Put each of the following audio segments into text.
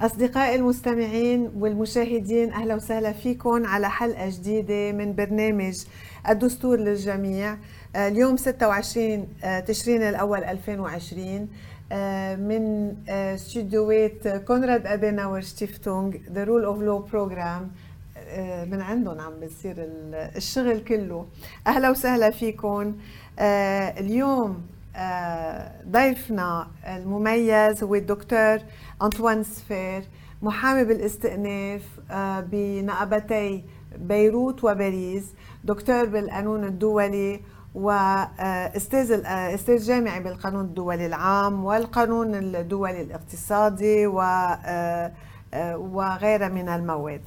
أصدقائي المستمعين والمشاهدين أهلا وسهلا فيكم على حلقة جديدة من برنامج الدستور للجميع. آه، اليوم 26 آه، تشرين الأول 2020 آه، من استوديوات كونراد أديناور شتيفتونغ the Rule of Law Program من عندهم عم بيصير الشغل كله. أهلا وسهلا فيكم. اليوم ضيفنا المميز هو الدكتور أنطوان سفير محامي بالاستئناف آه، بنقبتي بيروت وباريس دكتور بالقانون الدولي واستاذ آه، أستاذ جامعي بالقانون الدولي العام والقانون الدولي الاقتصادي آه، وغيرها من المواد.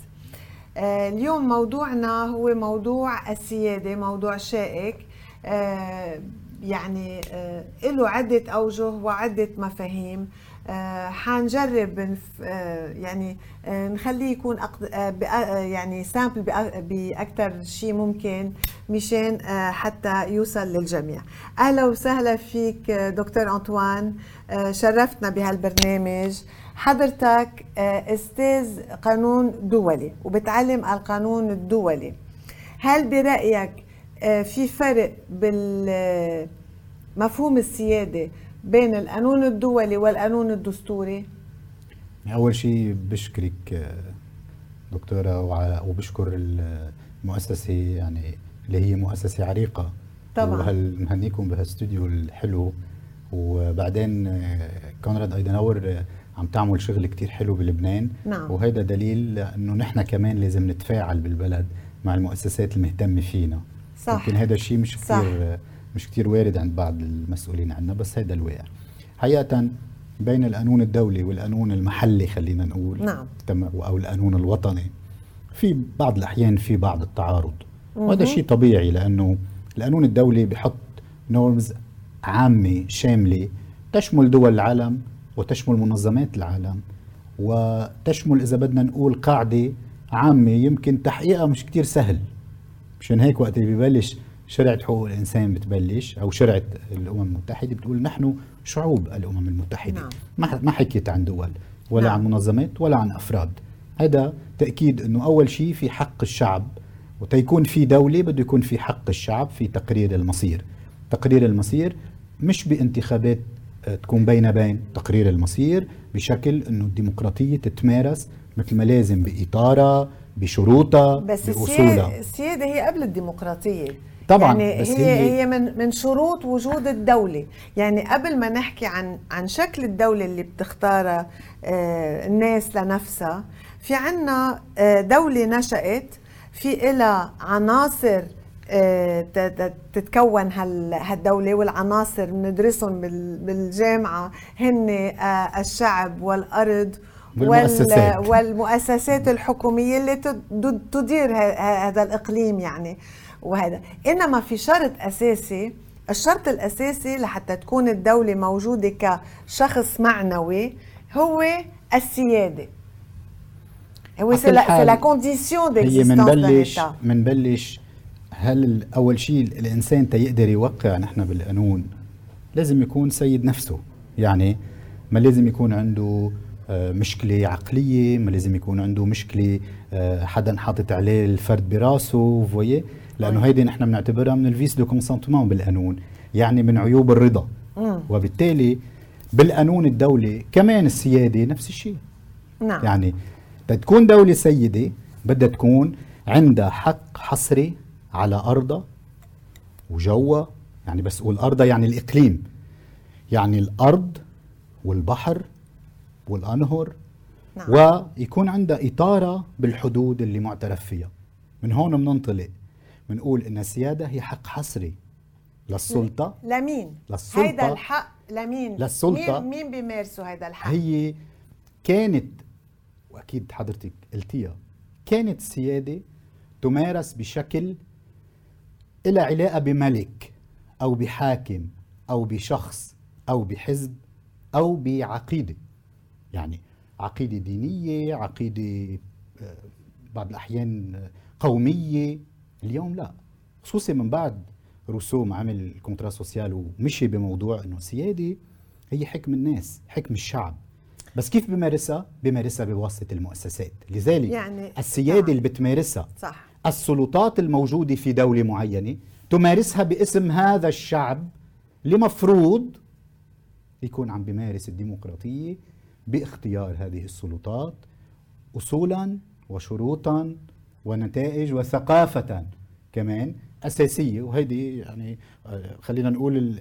اليوم موضوعنا هو موضوع السيادة، موضوع شائك يعني له عدة أوجه وعدة مفاهيم آه، حنجرب آه، يعني آه، نخليه يكون يعني سامبل باكثر شيء ممكن مشان حتى يوصل للجميع. أهلا وسهلا فيك دكتور أنطوان. شرفتنا بهالبرنامج. حضرتك أستاذ قانون دولي وبتعلم القانون الدولي. هل برأيك في فرق بالمفهوم السيادة بين القانون الدولي والقانون الدستوري؟ أول شيء بشكرك دكتورة وبشكر المؤسسة يعني اللي هي مؤسسة عريقة. طبعا. ومهنيكم بهالاستوديو الحلو. وبعدين كونراد ايدناور عم تعمل شغل كتير حلو بلبنان. نعم. وهذا دليل إنه نحن كمان لازم نتفاعل بالبلد مع المؤسسات المهتمة فينا. صح. يمكن هذا الشيء مش كثير مش كتير وارد عند بعض المسؤولين عنا بس هذا الواقع. حقيقة بين القانون الدولي والقانون المحلي خلينا نقول نعم. أو القانون الوطني في بعض الأحيان في بعض التعارض. وهذا شيء طبيعي لأنه القانون الدولي بحط نورمز عامة شاملة تشمل دول العالم وتشمل منظمات العالم وتشمل إذا بدنا نقول قاعدة عامة يمكن تحقيقها مش كتير سهل. مشان هيك وقت اللي ببلش شرعة حقوق الإنسان بتبلش أو شرعة الأمم المتحدة بتقول نحن شعوب الأمم المتحدة. نعم. ما حكيت عن دول ولا نعم. عن منظمات ولا عن أفراد. هذا تأكيد أنه أول شيء في حق الشعب. وتيكون في دولة بده يكون في حق الشعب في تقرير المصير. تقرير المصير مش بانتخابات آه، تكون بين بين. تقرير المصير بشكل إنه الديمقراطية تتمارس مثل ما لازم باطارها بشروطها بس بأصولها. السيادة هي قبل الديمقراطية. طبعا يعني بس هي هي, هي من من شروط وجود الدولة. يعني قبل ما نحكي عن عن شكل الدولة اللي بتختارها آه الناس لنفسها في عنا آه دولة نشأت في إلها عناصر آه تتكون هالدولة والعناصر بندرسهم بالجامعة هن الشعب والأرض والمؤسسات. والمؤسسات الحكومية اللي تدير هذا الإقليم يعني. وهذا. إنما في شرط أساسي الشرط الأساسي لحتى تكون الدولة موجودة كشخص معنوي هو السيادة. هو c'est la condition هي منبلش منبلش هل أول شيء الإنسان تيقدر يوقع نحن بالقانون؟ لازم يكون سيد نفسه. يعني ما لازم يكون عنده آه، مشكلة عقلية ما لازم يكون عنده مشكلة آه، حدا حاطط عليه الفرد براسه فويه لأنه هيدي نحن بنعتبرها من ال vices de consentement بالقانون يعني من عيوب الرضا. مم. وبالتالي بالقانون الدولي كمان السيادة نفس الشيء. نعم. يعني تكون دولة سيدة بدها تكون عندها حق حصري على أرضها وجوها. يعني بس أقول أرضها يعني الإقليم. يعني الأرض والبحر والأنهر. نعم. ويكون عندها إطارة بالحدود اللي معترف فيها. من هون بننطلق بنقول إن السيادة هي حق حصري للسلطة لمين؟ للسلطة. هيدا الحق؟ لمين؟ للسلطة. مين؟ مين بيمارسوا هيدا الحق؟ هي كانت وأكيد حضرتك قلتيها كانت السياده تمارس بشكل إلى علاقة بملك أو بحاكم أو بشخص أو بحزب أو بعقيدة. يعني عقيدة دينية عقيدة آه، بعض الأحيان قومية. اليوم لا. خصوصي من بعد روسو عمل ال contrat social ومشي بموضوع إنه السيادة هي حكم الناس حكم الشعب. بس كيف بمارسها؟ بمارسها بواسطة المؤسسات. لذلك يعني- السيادة نعم. اللي بتمارسها صح. السلطات الموجودة في دولة معينة تمارسها باسم هذا الشعب لمفروض يكون عم بيمارس الديمقراطية باختيار هذه السلطات اصولا وشروطا ونتائج وثقافة كمان أساسية. وهيدي يعني آه، خلينا نقول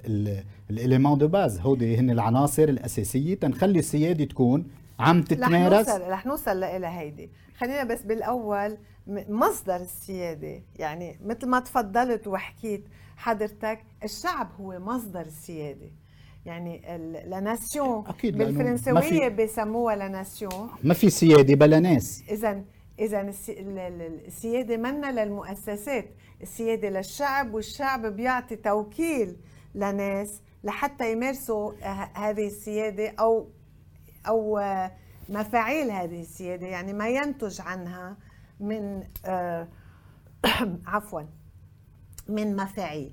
ال éléments de base. هودي هن العناصر الأساسية تنخلي السياده تكون عم رح تتمارس. نوصل رح نوصل لها هيدي. خلينا بس بالأول م- مصدر السيادة. يعني مثل ما تفضلت وحكيت حضرتك الشعب هو مصدر السياده يعني la nation بالفرنسويه بيسموها la nation. ما في سيادة بلا ناس. اذا إذا السي- ال- ال- السياده منا للمؤسسات السياده للشعب والشعب بيعطي توكيل لناس لحتى يمارسوا هذه السيادة أو أو آه، مفاعيل هذه السيادة يعني ما ينتج عنها من آه، عفوا من مفاعيل.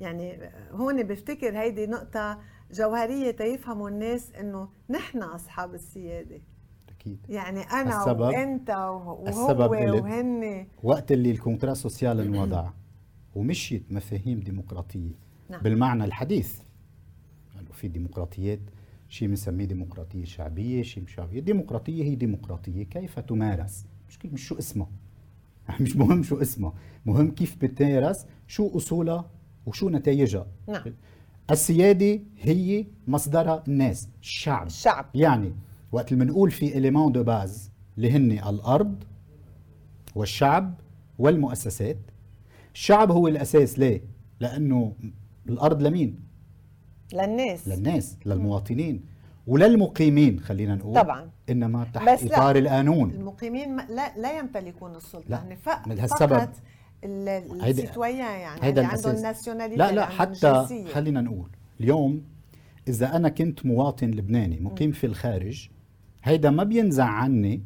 يعني هون بفتكر هيدي نقطة جوهرية تيفهموا الناس إنه نحن أصحاب السيادة. أكيد. يعني أنا السبب- وأنت وهو السبب وهن. وقت اللي ال contrat social انوضع ومشيت مفاهيم ديمقراطية. نعم. بالمعنى الحديث. يعني في ديمقراطيات شيء بنسميه ديمقراطية شعبية شيء مش شعبية. الديمقراطيه هي ديمقراطية. كيف تمارس؟ مش مش شو اسمها مش مهم شو اسمها مهم كيف بتمارس شو أصولها وشو نتائجها. نعم. السيادة هي مصدرها الناس الشعب. الشعب. يعني وقت اللي بنقول في éléments de base اللي هن الأرض والشعب والمؤسسات الشعب هو الأساس ليه لأنه الأرض لمين للناس للناس للمواطنين وللمقيمين خلينا نقول طبعاً. إنما تحت بس لا. إطار القانون المقيمين لا لا يمتلكون السلطة لا. يعني ف- من هالسبب- فقط ال citoyens يعني هيدا اللي عندهم الأساس. nationalité لا لا حتى. خلينا نقول اليوم إذا أنا كنت مواطن لبناني مقيم في الخارج هيدا ما بينزع عني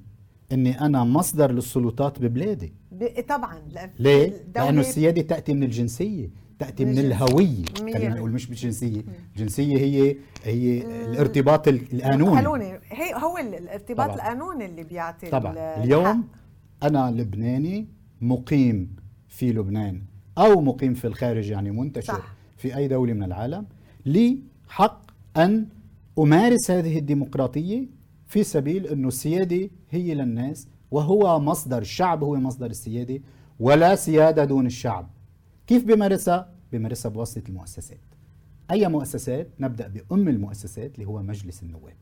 إني أنا مصدر للسلطات ببلادي ب- طبعا ليه؟ لأنه السيادة تأتي من الجنسية تأتي من الهوية خلينا. نقول مش بالجنسية الجنسية هي هي الارتباط ال- القانوني قانوني هي هو ال- الارتباط طبعاً. القانوني اللي بيعطي طبعا اليوم الحق. أنا لبناني مقيم في لبنان أو مقيم في الخارج يعني منتشر صح. في أي دولة من العالم لي حق أن أمارس هذه الديمقراطية في سبيل إنه السيادة هي للناس وهو مصدر الشعب هو مصدر السيادة ولا سيادة دون الشعب كيف بمارسها بمارسها بواسطة المؤسسات أي مؤسسات نبدأ بأم المؤسسات اللي هو مجلس النواب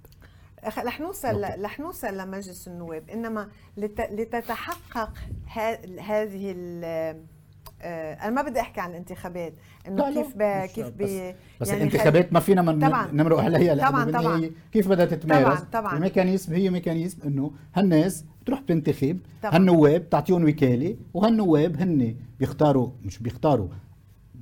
رح نوصل. رح نوصل لمجلس النواب إنما لت... لتتحقق. هذه أنا ما بدي أحكي عن الانتخابات إنه كيف ب... مش- كيف بس, ب... بس يعني الانتخابات ما فينا من طبعاً. نمرق عليها لأنه طبعاً، طبعاً. بالنهاية كيف بدها تتمارس طبعاً، طبعاً. ال mécanisme هي mécanisme إنه هالناس بتروح بتنتخب. هالنواب تعطيهم وكالة وهالنواب هن بيختاروا مش بيختاروا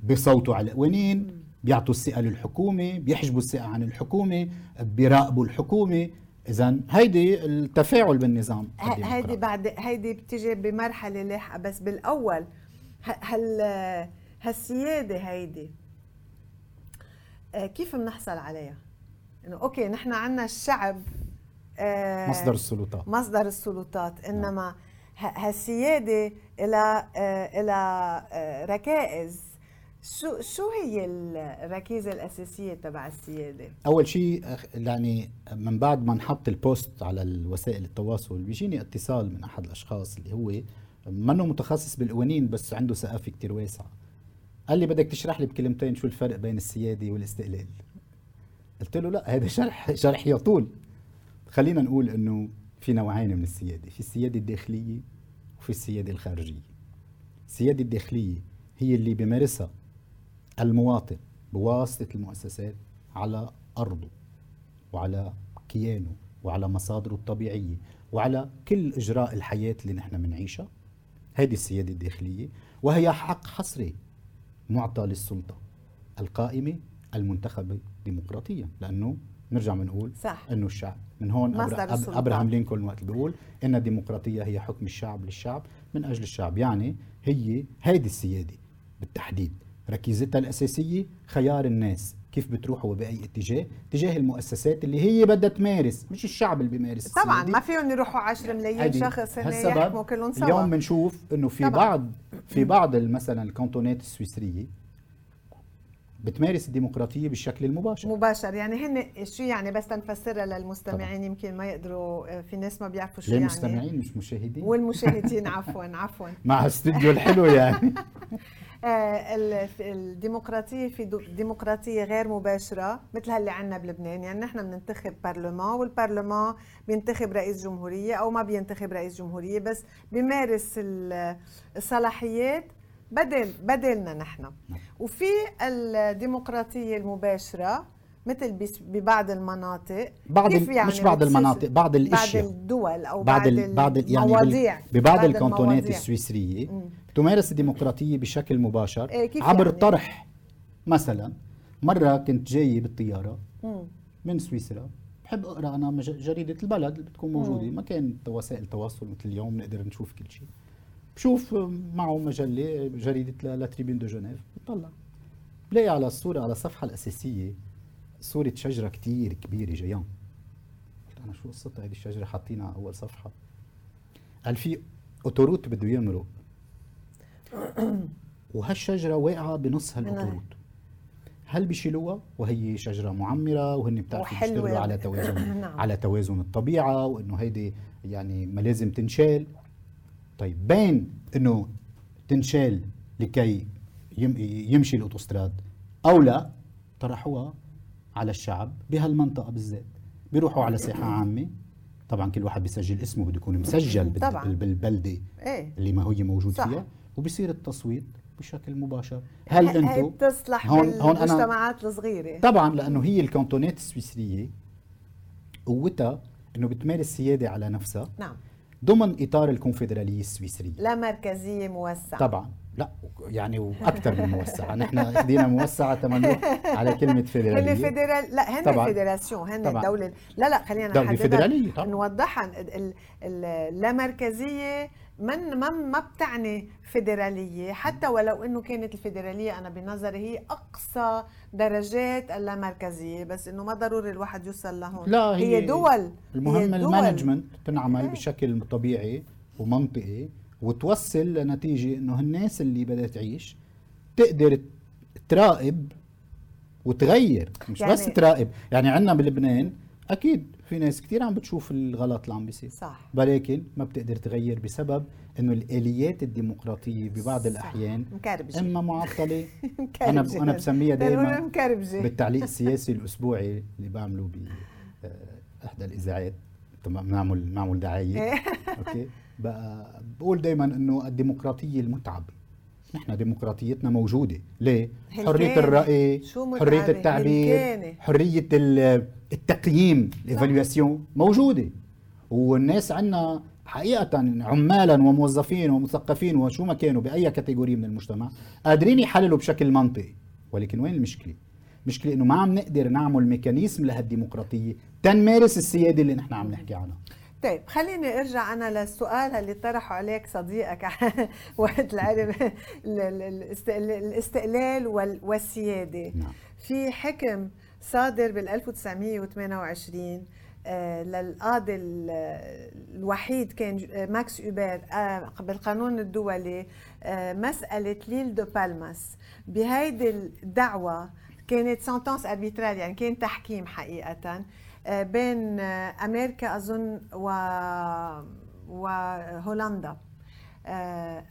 بصوتوا على القوانين بيعطوا الثقة للحكومة بيحجبوا الثقة عن الحكومة بيراقبوا الحكومة اذا هيدي التفاعل بالنظام هيدي. بعد هيدي بتيجي بمرحلة لاحقة بس بالأول هال هالسيادة هيدي آه، كيف بنحصل عليها؟ إنه أوكي نحن عنا الشعب آه، مصدر السلطات مصدر السلطات إنما ه- هالسيادة إلى آه، إلى ركائز شو شو هي الركيزة الأساسية تبع السيادة؟ أول شيء يعني من بعد ما نحط البوست على الوسائل التواصل بيجيني اتصال من أحد الأشخاص اللي هو منه متخصص بالقوانين بس عنده ثقافة كتير واسعة. قال لي بدك تشرح لي بكلمتين شو الفرق بين السيادة والاستقلال. قلت له لا هذا شرح شرح يطول. خلينا نقول إنه في نوعين من السيادة في السيادة الداخلية وفي السيادة الخارجية. السيادة الداخلية هي اللي بيمارسها المواطن بواسطة المؤسسات على أرضه وعلى كيانه وعلى مصادره الطبيعية وعلى كل إجراء الحياة اللي نحن بنعيشها. هذه السيادة الداخلية وهي حق حصري معطى للسلطة القائمة المنتخبة ديمقراطيا لأنه نرجع بنقول صح. إنه الشعب من هون أبرا-. ابراهام لينكولن وقت بيقول إن الديمقراطية هي حكم الشعب للشعب من أجل الشعب يعني هي هيدي السيادة بالتحديد ركيزتها الأساسية خيار الناس كيف بتروح هو بأي اتجاه؟ تجاه المؤسسات اللي هي بدها تمارس مش الشعب اللي بيمارس. طبعا. ما فيهم يروحوا 10 ملايين شخص يحكموا كلهم سوا. اليوم بنشوف إنه في طبعاً. بعض في بعض مثلا الكانتونات السويسرية بتمارس الديمقراطية بالشكل المباشر. مباشر. يعني هن شو يعني بس تنفسرها للمستمعين يمكن ما يقدروا في ناس ما بيعرفوا شو يعني. مستمعين مش مشاهدين. والمشاهدين عفوا عفوا. مع استوديو الحلو يعني. آه، ال- في الديمقراطية في دو- ديمقراطية غير مباشرة مثل هاللي عنا بلبنان يعني نحن بننتخب برلمان والبرلمان بينتخب رئيس جمهورية أو ما بينتخب رئيس جمهورية بس بيمارس ال- الصلاحيات بدل بدلنا نحن وفي الديمقراطية المباشرة مثل ببعض المناطق بعض كيف ال- مش بعض المناطق، بعض الأشياء. بعض الدول أو بعض بعض. يعني المواضيع. ببعض بعض الكانتونات. السويسرية مم. تمارس الديمقراطية بشكل مباشر إيه، كيف عبر يعني؟ الطرح مثلا مرة كنت جاي بالطيارة مم. من سويسرا. بحب أقرأ أنا جريدة البلد اللي بتكون موجودة. مم. ما كان وسائل تواصل مثل اليوم نقدر نشوف كل شيء. بشوف معه مجلة جريدة لا, دو جنيف بطلع بلاقي على الصورة على الصفحة الأساسية صورة شجرة كتير كبيرة جيان قلت أنا شو قصتها هذه الشجرة حاطينها على أول صفحة. قال في autoroute بده يمرق وهالشجرة واقعة بنص هال autoroute هل بيشيلوها وهي شجرة معمرة وهن بتعرفوا وحلوة. بيشتغلوا على توازن نعم. على توازن الطبيعة وإنه هيدي يعني ما لازم تنشال طيب بين إنه تنشال لكي يم يمشي الأوتوستراد أو لا طرحوها على الشعب بهالمنطقة بالذات بيروحوا على ساحة عامة طبعا كل واحد بيسجل اسمه بده يكون مسجل طبعاً. بال- بالبلدة إيه اللي ما هي موجود صح. فيها وبصير التصويت بشكل مباشر. هل أنتم بتصلح هون- هون أنا- بالمجتمعات الصغيرة؟ طبعا لأنه هي الكانتونات السويسرية قوتها إنه بتمارس سياده على نفسها نعم. ضمن إطار الكونفدرالية السويسرية. لا مركزية موسعة. طبعا. لا يعني وأكثر من موسعة. نحن اخذينا موسعة تمنوح على كلمة هن فيدراليه fédérale لا هن طبعاً. fédération هن طبعاً. الدولة. لا لا خلينا نحددها. طبعاً. نوضحها. ال- من ما ما بتعني فيدرالية. حتى ولو إنه كانت الفيدرالية أنا بنظري هي أقصى درجات اللامركزية بس إنه ما ضروري الواحد يوصل لهون. لا هي, هي دول. المهم. ال management تنعمل إيه. بشكل طبيعي ومنطقي وتوصل لنتيجة إنه الناس اللي بدها تعيش تقدر تراقب وتغير. مش يعني- بس تراقب. يعني عندنا بلبنان أكيد في ناس كتير عم بتشوف الغلط اللي عم بيصير صح ولكن ما بتقدر تغير بسبب إنه الآليات الديمقراطية ببعض صح. الأحيان مكربجة إما معطلة. أنا ب- أنا بسميها دائما بالتعليق السياسي الأسبوعي اللي بعمله ب آه، إحدى الاذاعات تمام نعمل نعمل دعاية إيه. okay بقى بقول دائما إنه الديمقراطية المتعبة نحن ديمقراطيتنا موجودة ليه. حرية الرأي؟ حرية التعبير. حرية ال- التقييم ال évaluation موجوده والناس عندنا حقيقة عمالا وموظفين ومثقفين وشو ما كانوا بأي catégorie من المجتمع قادرين يحللوا بشكل منطقي. ولكن وين المشكلة؟ المشكلة إنه ما عم نقدر نعمل mécanisme لهالديمقراطية تنمارس السيادة اللي نحن عم نحكي عنها. طيب خليني أرجع أنا للسؤال اللي طرحه عليك صديقك وقت العلم ال- ال- الاست- الاستقلال وال- والسيادة. نعم. في حكم صادر بال 1928 آه، للقاضي ال- الوحيد كان آه، ماكس اوبر آه، بالقانون الدولي مسألة l'île de Palmas. بهيدي الدعوى كانت sentence arbitrale يعني كان تحكيم حقيقة بين أمريكا أظن و... وهولندا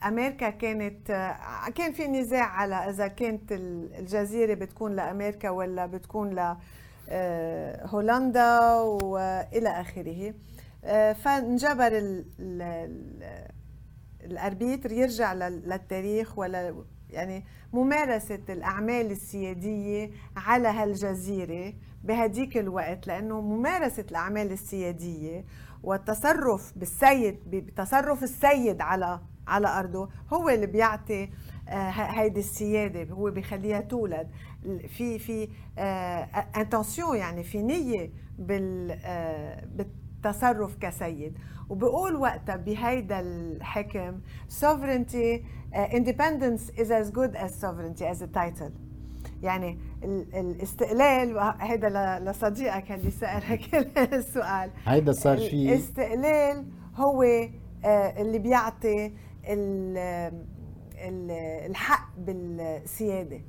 أمريكا كانت آه، كان في نزاع على إذا كانت ال- الجزيرة بتكون لأمريكا ولا بتكون ل آه، وإلى آخره. آه، فانجبر ال- ال- ال- الأربيتر يرجع لل- للتاريخ ولا يعني ممارسة الأعمال السيادية على هالجزيرة بهديك الوقت لأنه ممارسة الأعمال السيادية والتصرف بالسيد بتصرف السيد على على أرضه هو اللي بيعطي آه، هيدي السيادة هو بيخليها تولد. في في انتنسيون يعني في نية بال آه، بالتصرف كسيد. وبقول وقتها بهيدا الحكم sovereignty uh, independence is as good as sovereignty as a title. يعني ال- الاستقلال هذا لصديقك اللي سألك السؤال. هيدا صار في الاستقلال هو آه، اللي بيعطي ال- ال- الحق بالسيادة.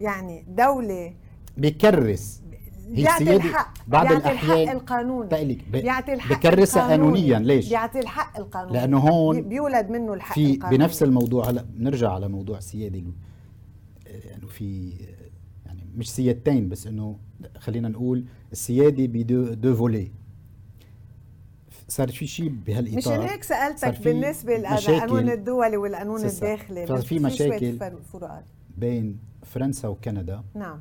يعني دولة بيكرس هي بيعطي الحق بعض بيعطي الأحيان. الحق القانوني. تقلك ب- بيعطي الحق بكرسها. قانونيا ليش؟ بيعطي الحق القانوني. لأنه هون بي- بيولد منه الحق في القانوني. بنفس الموضوع. هلأ بنرجع على موضوع السيادة اللي- يعني في مش سيادتين بس إنه خلينا نقول السيادة بدو deux volets. صار في شيء بهالإطار. مشان هيك سألتك بالنسبة للقانون الدولي والقانون. الداخلي. صار في مشاكل. فر- فروقات بين فرنسا وكندا. نعم.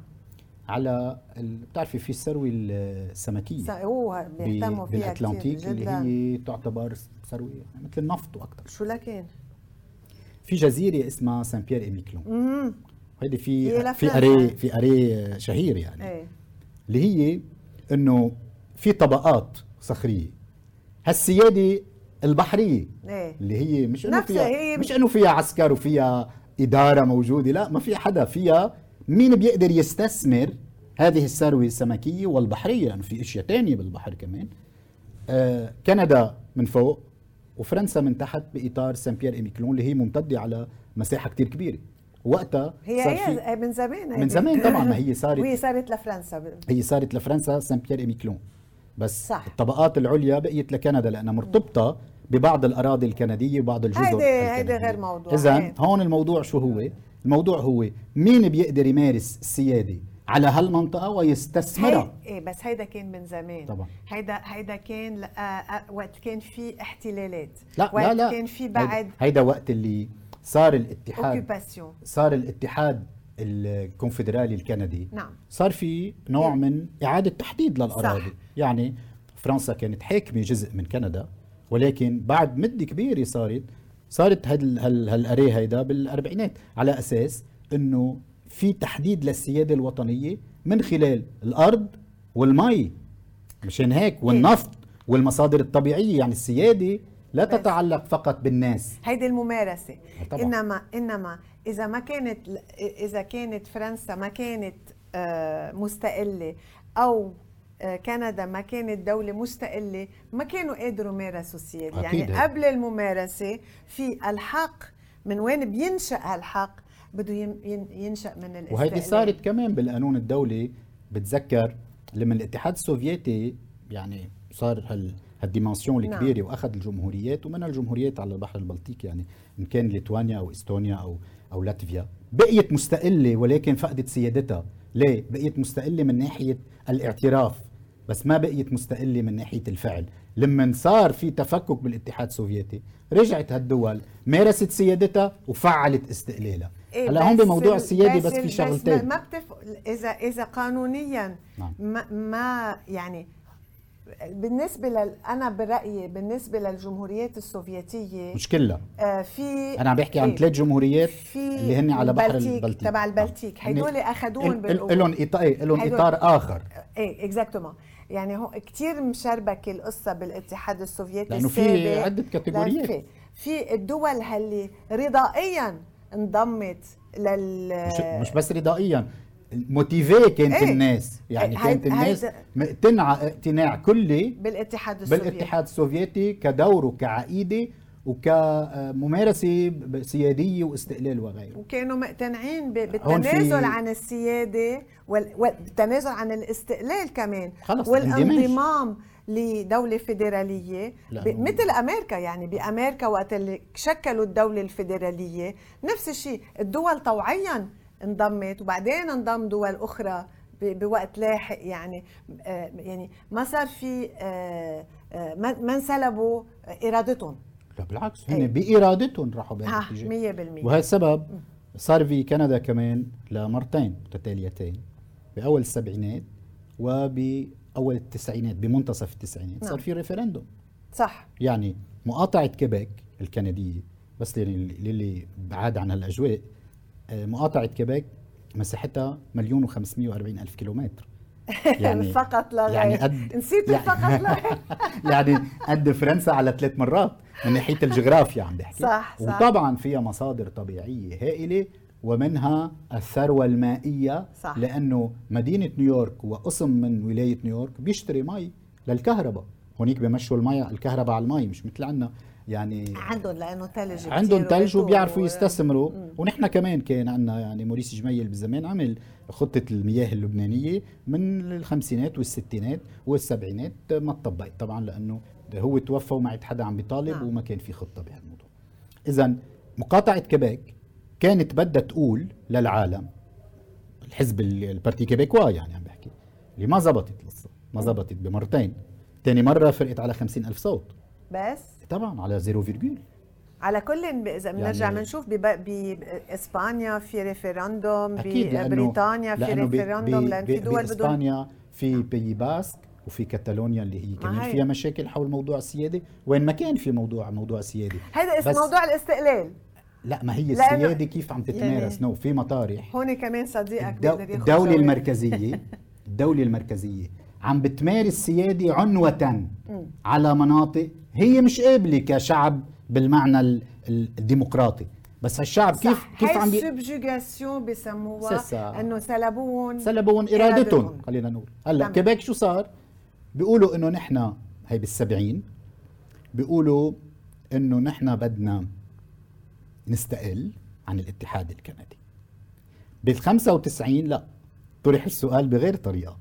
على ال- بتعرفي في الثروة السمكية. هو ب- بيهتموا فيها بالأتلانتيك كثير اللي هي تعتبر ثروة مثل النفط وأكثر شو لكن في جزيرة اسمها سان بيير ايميكلون هيدي هي في لفرنسا. في أري في أري شهير يعني. إيه. اللي هي إنه في طبقات صخرية. هالسياده البحرية. إيه. اللي هي مش إنه فيها هي- مش إنه فيها عسكر وفيها إدارة موجودة لا ما في حدا فيها. مين بيقدر يستثمر هذه الثروة السمكية والبحرية؟ لأنه في أشياء تانية بالبحر كمان. آه كندا من فوق وفرنسا من تحت بإطار سان بيير إي ميكلون اللي هي ممتدة على مساحة كتير كبيرة. وقتها هي هي من زمان من هيدي. زمان طبعا ما هي صارت وهي صارت لفرنسا هي صارت لفرنسا سان بيير إي ميكلون بس صح. الطبقات العليا بقيت لكندا لانها مرتبطة ببعض الأراضي الكندية وبعض الجزر هيدي- هيدي. غير موضوع. اذا. هون الموضوع شو هو الموضوع هو مين بيقدر يمارس السيادة على هالمنطقة ويستثمرها هي إيه بس هيدا كان من زمان طبعا. هيدا هيدا كان آه، آه، وقت كان في احتلالات لا وقت لا لا كان في هيدا- بعد هيدا وقت اللي صار الاتحاد صار الاتحاد الكونفدرالي الكندي. نعم. صار في نوع من إعادة تحديد للأراضي. صح. يعني فرنسا كانت حاكمة جزء من كندا ولكن بعد مدة كبيرة صارت صارت هال هال هالأري هيدا بالأربعينات على أساس أنه في تحديد للسيادة الوطنية من خلال الأرض والمي. مشان هيك والنفط والمصادر الطبيعية يعني السيادة لا بس. تتعلق فقط بالناس هيدي الممارسة طبعاً. إنما إنما إذا ما كانت إذا كانت فرنسا ما كانت آه، مستقلة أو آه، كندا ما كانت دولة مستقلة ما كانوا قادروا يمارسوا السيادة يعني. قبل الممارسة في الحق من وين بينشأ هالحق بده ين- ين- ينشأ من الاستقلال وهيدي صارت كمان بالقانون الدولي بتذكر لما الاتحاد السوفيتي يعني صار هال هال dimension نعم. الكبيره واخذ الجمهوريات ومنها الجمهوريات على البحر البلطيق يعني إن كان ليتوانيا أو إستونيا أو أو لاتفيا. بقيت مستقلة ولكن فقدت سيادتها. ليه؟ بقيت مستقلة من ناحية الاعتراف بس ما بقيت مستقلة من ناحية الفعل. لما صار في تفكك بالاتحاد السوفيتي رجعت هالدول مارست سيادتها وفعلت استقلالها. إيه هلا هون بس بموضوع ال- السيادة بس, ال- في شغلتين. ما بتف... اذا إذا قانونيا نعم. ما, ما يعني بالنسبة لل... أنا برأيي بالنسبة للجمهوريات السوفيتية مش كلها آه في أنا عم بحكي عن إيه، ثلاث جمهوريات في اللي هن على بحر البلطيق تبع البلطيق. آه. هدول. إل- لهم إيه لهم إطار آخر إيه exactement يعني هو كثير مشربكه القصة بالاتحاد السوفيتي لأنه في. عدة كاتيجوريات. في الدول اللي رضائيا انضمت لل مش, مش بس رضائيا motivés كانت إيه. الناس. يعني إيه، كانت الناس مقتنعه اقتناع كلي بالاتحاد السوفيتي بالاتحاد السوفيتي كدوره كعقيده وكممارسة سيادية واستقلال وغيره. وكانوا مقتنعين بالتنازل عن السيادة وال- والتنازل عن الاستقلال كمان. خلص، والانضمام لدولة فيدرالية مثل أمريكا يعني بأمريكا وقت اللي شكلوا الدولة الفيدرالية نفس الشيء الدول طوعيا انضمت. وبعدين انضم دول أخرى بوقت لاحق يعني. آه، يعني ما صار في آه، آه، ما انسلبوا إرادتهم. لا بالعكس إيه. هن بإرادتهم راحوا ها بهالاتجاه 100% وهذا السبب صار في كندا كمان لمرتين متتاليتين بأول السبعينات وبأول التسعينات بمنتصف التسعينات. صار نعم. في ريفرندوم. صح. يعني مقاطعة كيبيك الكندية بس للي, بعاد عن هالأجواء مقاطعة كيبيك مساحتها مليون و540 ألف كيلومتر. يعني فقط لا غير. يعني قد نسيت يعني فقط لا غير. يعني قد فرنسا على ثلاث مرات من ناحية الجغرافيا عم بحكي. صح، صح. وطبعا فيها مصادر طبيعية هائلة ومنها الثروة المائية صح. لأنه مدينة نيويورك وقسم من ولاية نيويورك بيشتري مي للكهرباء. هونيك بمشوا المي الكهرباء على المي مش مثل عنا. يعني عندهم لأنه ثلج عندهم ثلج وبيعرفوا و- يستثمروا. ونحن كمان كان عندنا يعني موريس جميل بالزمان عمل خطة المياه اللبنانية من الخمسينات والستينات والسبعينات ما تطبقت طبعا لأنه هو توفى وما عاد حدا عم بيطالب نعم. وما كان في خطة بهالموضوع. إذا مقاطعة كيبيك كانت بدها تقول للعالم الحزب ال- ال Parti Québécois يعني عم بحكي اللي ما زبطت لسه ما زبطت بمرتين. تاني مرة فرقت على خمسين ألف صوت. بس؟ طبعا على zéro virgule. على كل إذا بنرجع يعني- بنشوف بإسبانيا في référendum ببريطانيا في référendum لأن في دول بإسبانيا في Pays basque وفي كاتالونيا اللي هي ما كمان هي. فيها مشاكل حول موضوع السيادة وين ما كان في موضوع موضوع السيادة. هذا اسم موضوع الاستقلال. لا ما هي السيادة كيف عم تتمارس؟ يعني- non في مطارح. هون كمان صديقك الدو- جولة. المركزية الدولة المركزية عم بتمارس سيادة عنوة على مناطق هي مش قابلة كشعب بالمعنى ال- ال- الديمقراطي. بس هالشعب كيف صح. كيف عم بي... ال subjugation بسموها. إنه سلبون سلبون ارادتهم خلينا نقول. هلأ تمام. كيبيك شو صار؟ بيقولوا إنه نحن هي بالسبعين بيقولوا إنه نحن بدنا نستقل عن الاتحاد الكندي. بال 95 لا. طرح السؤال بغير طريقة.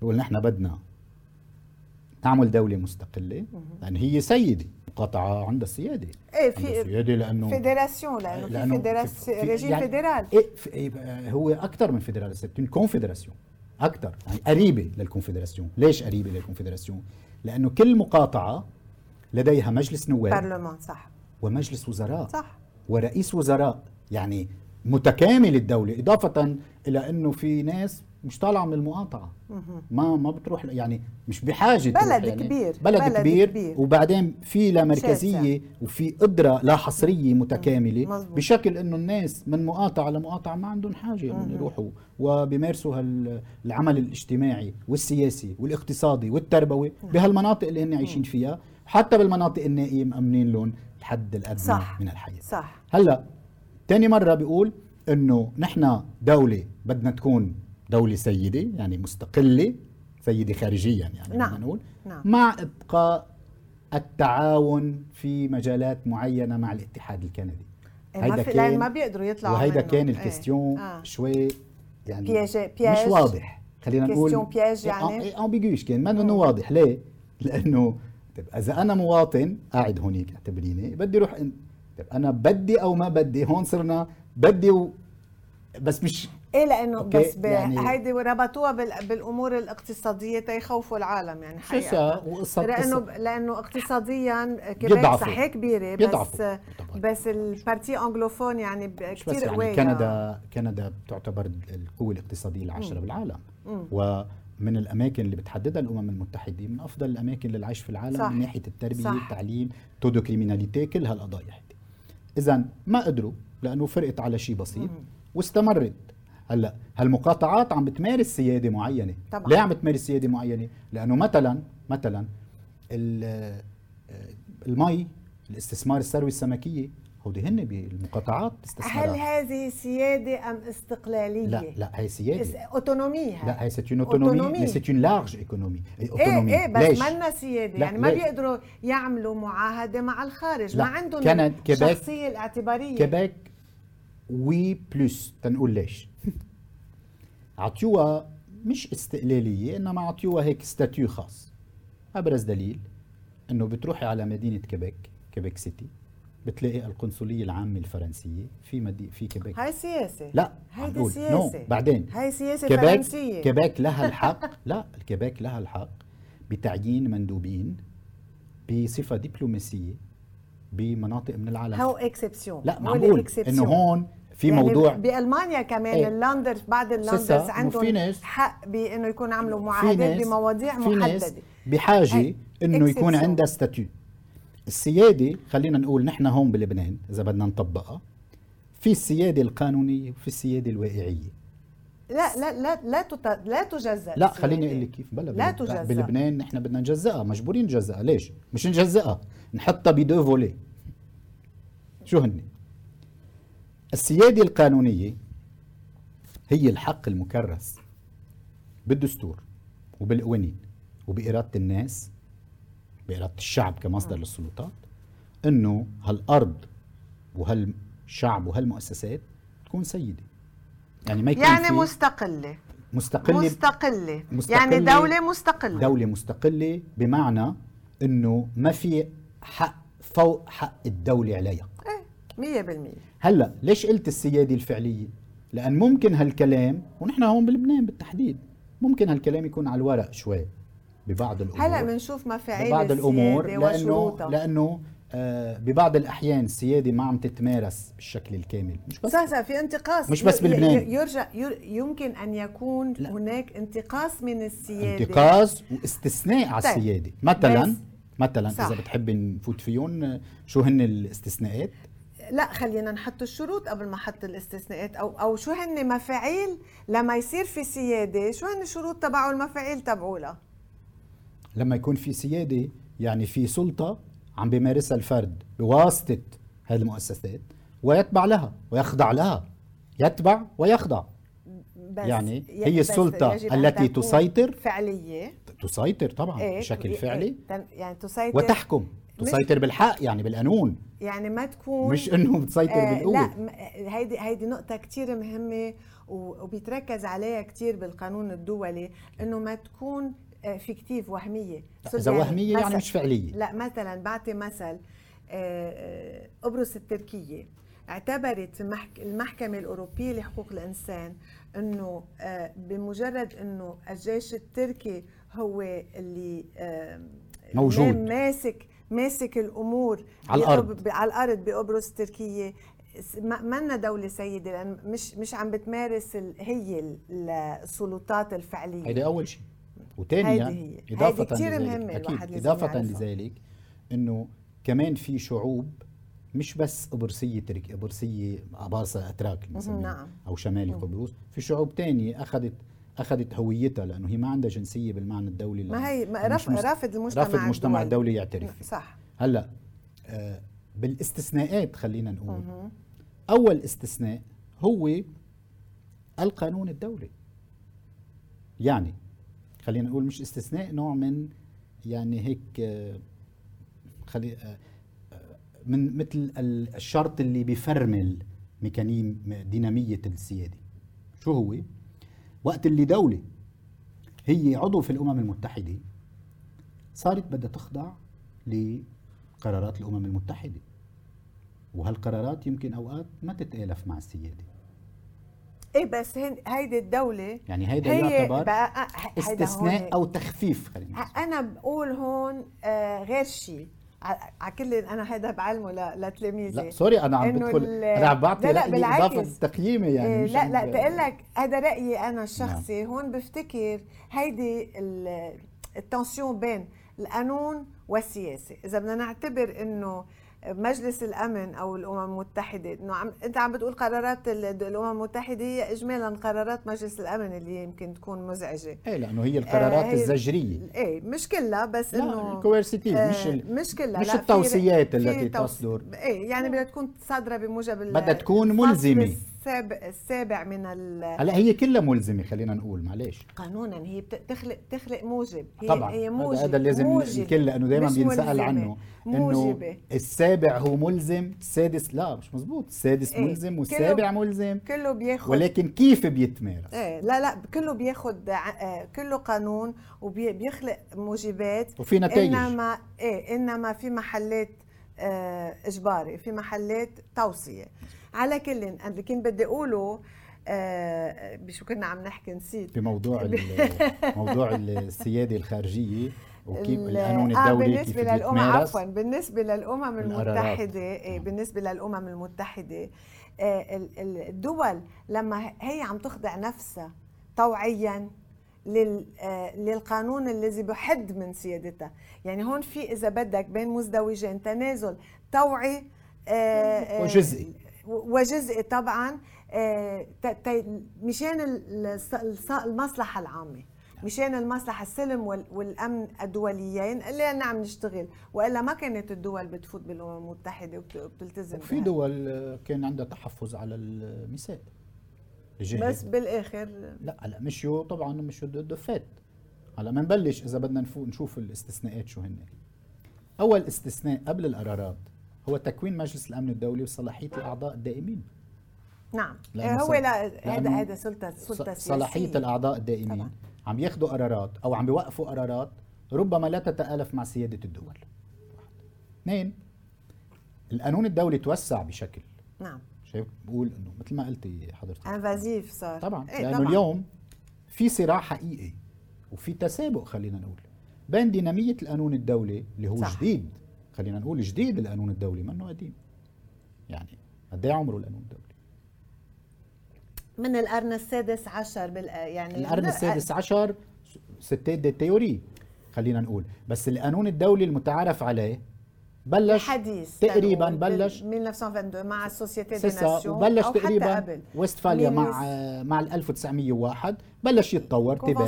بيقول نحن بدنا نعمل دولة مستقلة. لأن هي سيدة مقاطعة عندها السيادة. إيه في سيادة لأنه fédération لأنه fédéra- في- في- ريجيم يعني fédéral. إيه في إيه هو أكثر من fédéral c'est une confédération أكثر يعني قريبة لل confédération ليش قريبة لل confédération لأنه كل مقاطعة لديها مجلس نواب برلمان صح. ومجلس وزراء صح. ورئيس وزراء. يعني متكامل الدولة إضافة إلى أنه في ناس مش طالعة من المقاطعة. ما ما بتروح يعني مش بحاجة بلد يعني كبير، بلد, بلد كبير, كبير. وبعدين في لا مركزية شاسع. وفي قدرة لا حصرية متكاملة مظبوط. بشكل إنه الناس من مقاطعة لمقاطعة ما عندهم حاجة إنهم يروحوا. وبيمارسوا هال- العمل الاجتماعي والسياسي والاقتصادي والتربوي بهالمناطق اللي هن عايشين فيها. حتى بالمناطق النائيه مأمنين لهم الحد الادنى صح. من الحياة. صح. هلأ تاني مرة بيقول إنه نحن دولة بدنا تكون دولة سيدة يعني مستقلة سيدة خارجيا يعني نعم. نقول نعم. مع إبقاء التعاون في مجالات معينة مع الاتحاد الكندي إيه، ما في لأن ما بيقدروا يطلعوا وهيدا منه. كان إيه. ال question آه. شوي يعني piég- مش. واضح خلينا نقول question piège يعني؟ ambiguë كان ما إنه واضح ليه؟ لأنه طيب إذا أنا مواطن قاعد هونيك اعتبريني بدي أروح طيب أنا بدي أو ما بدي هون صرنا بدي و... بس مش إيه لأنه okay، بس. يعني- هيدي ربطوها بال... بالأمور الاقتصادية تيخوفوا العالم يعني شو حقيقه وقصة- لأنه لأنه اقتصاديا بيضعفوا. صحيح كبيرة بس بيضعفوا. بس ال partie anglophone يعني مش بس كثير يعني قوية كندا كندا تعتبر القوة الاقتصادية العاشرة بالعالم ومن الأماكن اللي بتحددها الأمم المتحدة من أفضل الأماكن للعيش في العالم صح. من ناحية التربية صح. التعليم تودو كريميناليتي كل هالقضايا إذا ما قدروا لأنه فرقت على شيء بسيط واستمرت هلا هالمقاطعات عم بتمارس سيادة معينة طبعاً. ليه عم بتمارس سيادة معينة لأنه مثلا مثلا آه، المي الاستثمار الثروه السمكية هودي هن بالمقاطعات هل استثمارات هذه سيادة أم استقلالية؟ لا لا هي سيادة autonomie هاي. لا هي c'est une autonomie mais c'est une large autonomie إيه إيه بس ليش؟ منا سيادة لا، يعني ما ليش؟ بيقدروا يعملوا معاهدة مع الخارج لا، ما عندهم كيبيك- الشخصية الاعتبارية كيبيك وي بلس تنقول ليش عطيوها مش استقلالية إنما عطيوها هيك statut خاص. ابرز دليل إنه بتروحي على مدينة كيبيك كيبيك سيتي بتلاقي القنصلية العامة الفرنسية في مدي في كيبيك. هاي سياسة. لا هيدي سياسة. no بعدين. هاي سياسة كيبيك فرنسية. كيبيك لها الحق. لا الكيبيك لها الحق بتعيين مندوبين بصفة دبلوماسية بمناطق من العالم. هو exception. لا معقول. إنه هون في يعني موضوع بألمانيا كمان إيه. بعض ال Länder إنه في عندهم ناس- حق بإنه يكون عملوا معاهدات ناس بمواضيع في ناس محددة بحاجة أي. إنه يكون. عندها statut السيادة خلينا نقول نحن هون بلبنان إذا بدنا نطبقها في السيادة القانونية وفي السيادة الواقعية لا لا لا لا تت... لا تجزأ لا. خليني أقول لك كيف بلا لا تجزأ. بلبنان نحن بدنا نجزئها مجبورين نجزئها ليش مش نجزئها نحطها ب deux volets شو هن السيادة القانونية هي الحق المكرس بالدستور وبالقوانين وبإرادة الناس بإرادة الشعب كمصدر للسلطات إنه هالأرض وهالشعب وهالمؤسسات تكون سيدة. يعني ما يكون يعني مستقلة. مستقلة مستقلة. يعني دولة مستقلة. دولة مستقلة بمعنى إنه ما في حق فوق حق الدولة عليها إيه 100% هلا ليش قلت السيادة الفعلية؟ لأن ممكن هالكلام ونحن هون بلبنان بالتحديد ممكن هالكلام يكون على الورق شوي ببعض الأمور. هلا بنشوف مفاعيل ببعض الأمور لأنه لأنه آه ببعض الأحيان السيادة ما عم تتمارس بالشكل الكامل مش بس صح في انتقاص. مش بس بلبنان. يرجع يمكن أن يكون لا. هناك انتقاص من السيادة. انتقاص واستثناء على طيب. السيادة. مثلا مثلا. إذا بتحب نفوت فيهم شو هن الاستثناءات؟ لا خلينا نحط الشروط قبل ما أحط الاستثناءات. أو أو شو هن مفاعيل لما يصير في سيادة؟ شو هن الشروط تبعه المفاعيل تبعولها لما يكون في سيادة يعني في سلطة عم بيمارسها الفرد بواسطة هذه المؤسسات ويتبع لها ويخضع لها. يتبع ويخضع. بس يعني هي السلطة التي تسيطر. فعلية. تسيطر طبعا إيه بشكل فعلي. يعني تسيطر. وتحكم. تسيطر بالحق يعني بالقانون. يعني ما تكون مش إنه بتسيطر آه بالقوه لا هيدي هيدي نقطة كثير مهمة وبيتركز عليها كثير بالقانون الدولي إنه ما تكون فيكتيف وهمية. إذا يعني وهمية يعني مش فعلية. لا مثلا بعطي مثل آه، آه، قبرص التركية. اعتبرت المحكمة الأوروبية لحقوق الإنسان أنه آه، بمجرد أنه الجيش التركي هو اللي موجود. ماسك ماسك الأمور على الأرض. على الأرض بقبرص التركية منا دولة سيدة لأن مش مش عم بتمارس هي السلطات الفعلية. هيدي أول شيء. وثانيا إضافة كثير مهمة أكيد إضافة لذلك إنه كمان في شعوب مش بس قبرصية ترك قبرصية أباصة أتراك نعم. أو شمالي قبرص. في شعوب تانية أخذت أخذت هويتها لأنه هي ما عندها جنسية بالمعنى الدولي ما هي ما رافض رافض المجتمع رافض المجتمع الدولي. يعترف فيه. صح. هلأ آه بالاستثناءات خلينا نقول. مه. أول استثناء هو القانون الدولي. يعني خلينا نقول مش استثناء نوع من يعني هيك آه، خلي آه، من مثل الشرط اللي بيفرمل ميكانيم دينامية السيادة. شو هو؟ وقت اللي دولة هي عضو في الأمم المتحدة صارت بدها تخضع لقرارات الأمم المتحدة. وهالقرارات يمكن أوقات ما تتآلف مع السيادة. إيه بس هيدي الدولة يعني هيدا يعتبر بقى استثناء أو تخفيف خلينا أنا بقول هون آه غير شيء على كل أنا هذا بعلمه لتلاميذي لا سوري أنا عم بدخل أنا عم بعطي لا لا إضافة تقييمي يعني إيه لا لا بقول لك هذا رأيي أنا الشخصي نعم. هون بفتكر هيدي التنسيون بين القانون والسياسة. إذا بدنا نعتبر إنه مجلس الأمن أو الأمم المتحدة. إنه عم أنت عم بتقول قرارات الأمم المتحدة هي اجمالا قرارات مجلس الأمن اللي يمكن تكون مزعجة. إيه لأنه هي القرارات آه الزجرية. إيه مش كلها بس إنه الكويرسيتيف آه مش ال... مش كلها. مش التوصيات التي تصدر. إيه يعني بدها تكون صادرة بموجب بدها تكون ملزمة. السابع السابع من ال هلا هي كلها ملزمة خلينا نقول معلش قانونا هي بتخلق تخلق موجب. هي طبعا. هي موجب هذا لازم. الكل لأنه دائما بينسأل عنه إنه السابع هو ملزم السادس لا مش مزبوط. السادس إيه؟ ملزم والسابع كله ملزم كله بياخد ولكن كيف بيتمارس؟ إيه لا لا كله بياخد آه، كله قانون وبيخلق موجبات. وفي نتائج انما إيه إنما في محلات إجباري في محلات توصية. على كل اللي كنت بدي أقوله آه بشو كنا عم نحكي نسيت. بموضوع موضوع السيادة الخارجية وكيف القانون آه، الدولي آه بالنسبة للامم عفوا بالنسبة للأمم المتحدة إيه نعم. بالنسبة للأمم المتحدة آه الدول لما هي عم تخضع نفسها طوعيا آه، للقانون الذي بحد من سيادتها يعني هون في إذا بدك بين مزدوجين تنازل طوعي وجزئي. وجزء طبعا آه، مشان المصلحة العامة مشان المصلحة السلم وال- والأمن الدوليين اللي عم نعم نشتغل. وإلا ما كانت الدول بتفوت بالأمم المتحدة وبت- وبتلتزم بها. دول آه، كان عندها تحفظ على النساء الجهاد. بس بالآخر لا هلا مشيوا طبعا مشيوا الدفات هلا بنبلش إذا بدنا نشوف الاستثناءات شو هن أول استثناء قبل القرارات هو تكوين مجلس الأمن الدولي وصلاحية الأعضاء الدائمين نعم لأنه هو لا هذا هذا سلطه سلطة صلاحية. الأعضاء الدائمين طبعاً. عم ياخذوا قرارات أو عم بيوقفوا قرارات ربما لا تتألف مع سيادة الدول. اثنين القانون الدولي توسع بشكل نعم شايف؟ بقول إنه مثل ما قلتي حضرتك. انفازيف صار طبعا إيه لأنه طبعاً. اليوم في صراع حقيقي وفي تسابق خلينا نقول بين دينامية القانون الدولي اللي هو صح. جديد خلينا نقول جديد القانون الدولي منه قديم. يعني قد إيه عمره القانون الدولي؟ من القرن السادس عشر بال يعني القرن السادس عشر stade de théorie خلينا نقول. بس القانون الدولي المتعارف عليه بلش حديث تقريبا بلش 1922 مع ال Société des Nations وبلش أو حتى تقريبا قبل. وستفاليا مع mille neuf- مع ال 1901 بلش يتطور تباعا.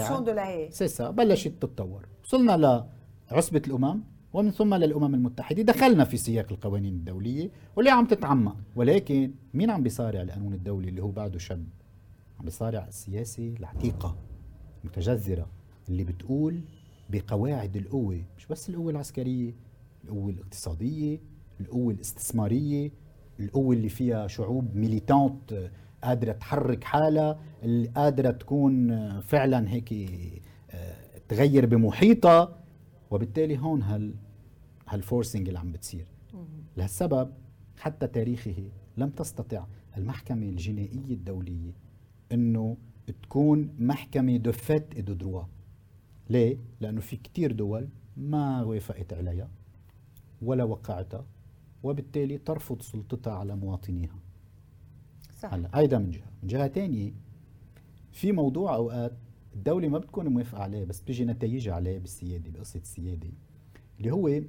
سيسا بلشت تتطور. وصلنا لعصبة الأمم ومن ثم للأمم المتحدة. دخلنا في سياق القوانين الدولية واللي عم تتعمق ولكن مين عم بيصارع القانون الدولي اللي هو بعده شاب عم بيصارع السياسة العتيقة متجذرة اللي بتقول بقواعد القوة مش بس القوة العسكرية القوة الاقتصادية القوة الاستثمارية القوة اللي فيها شعوب ميليتانت آه، قادرة تحرك حالها اللي قادرة تكون آه، فعلا هيك آه، تغير بمحيطها. وبالتالي هون هال هالفورسنج اللي عم بتصير. لهالسبب حتى تاريخه لم تستطع المحكمة الجنائية الدولية إنه تكون محكمة de fait de droit ليه؟ لأنه في كتير دول ما وافقت عليها. ولا وقعتها وبالتالي ترفض سلطتها على مواطنيها. صح. هلا هيدا من جهة. من جهة تانية في موضوع أوقات الدولة ما بتكون موافقة عليه بس بتجي نتائجها عليه بالسيادة بقصة السيادة اللي هو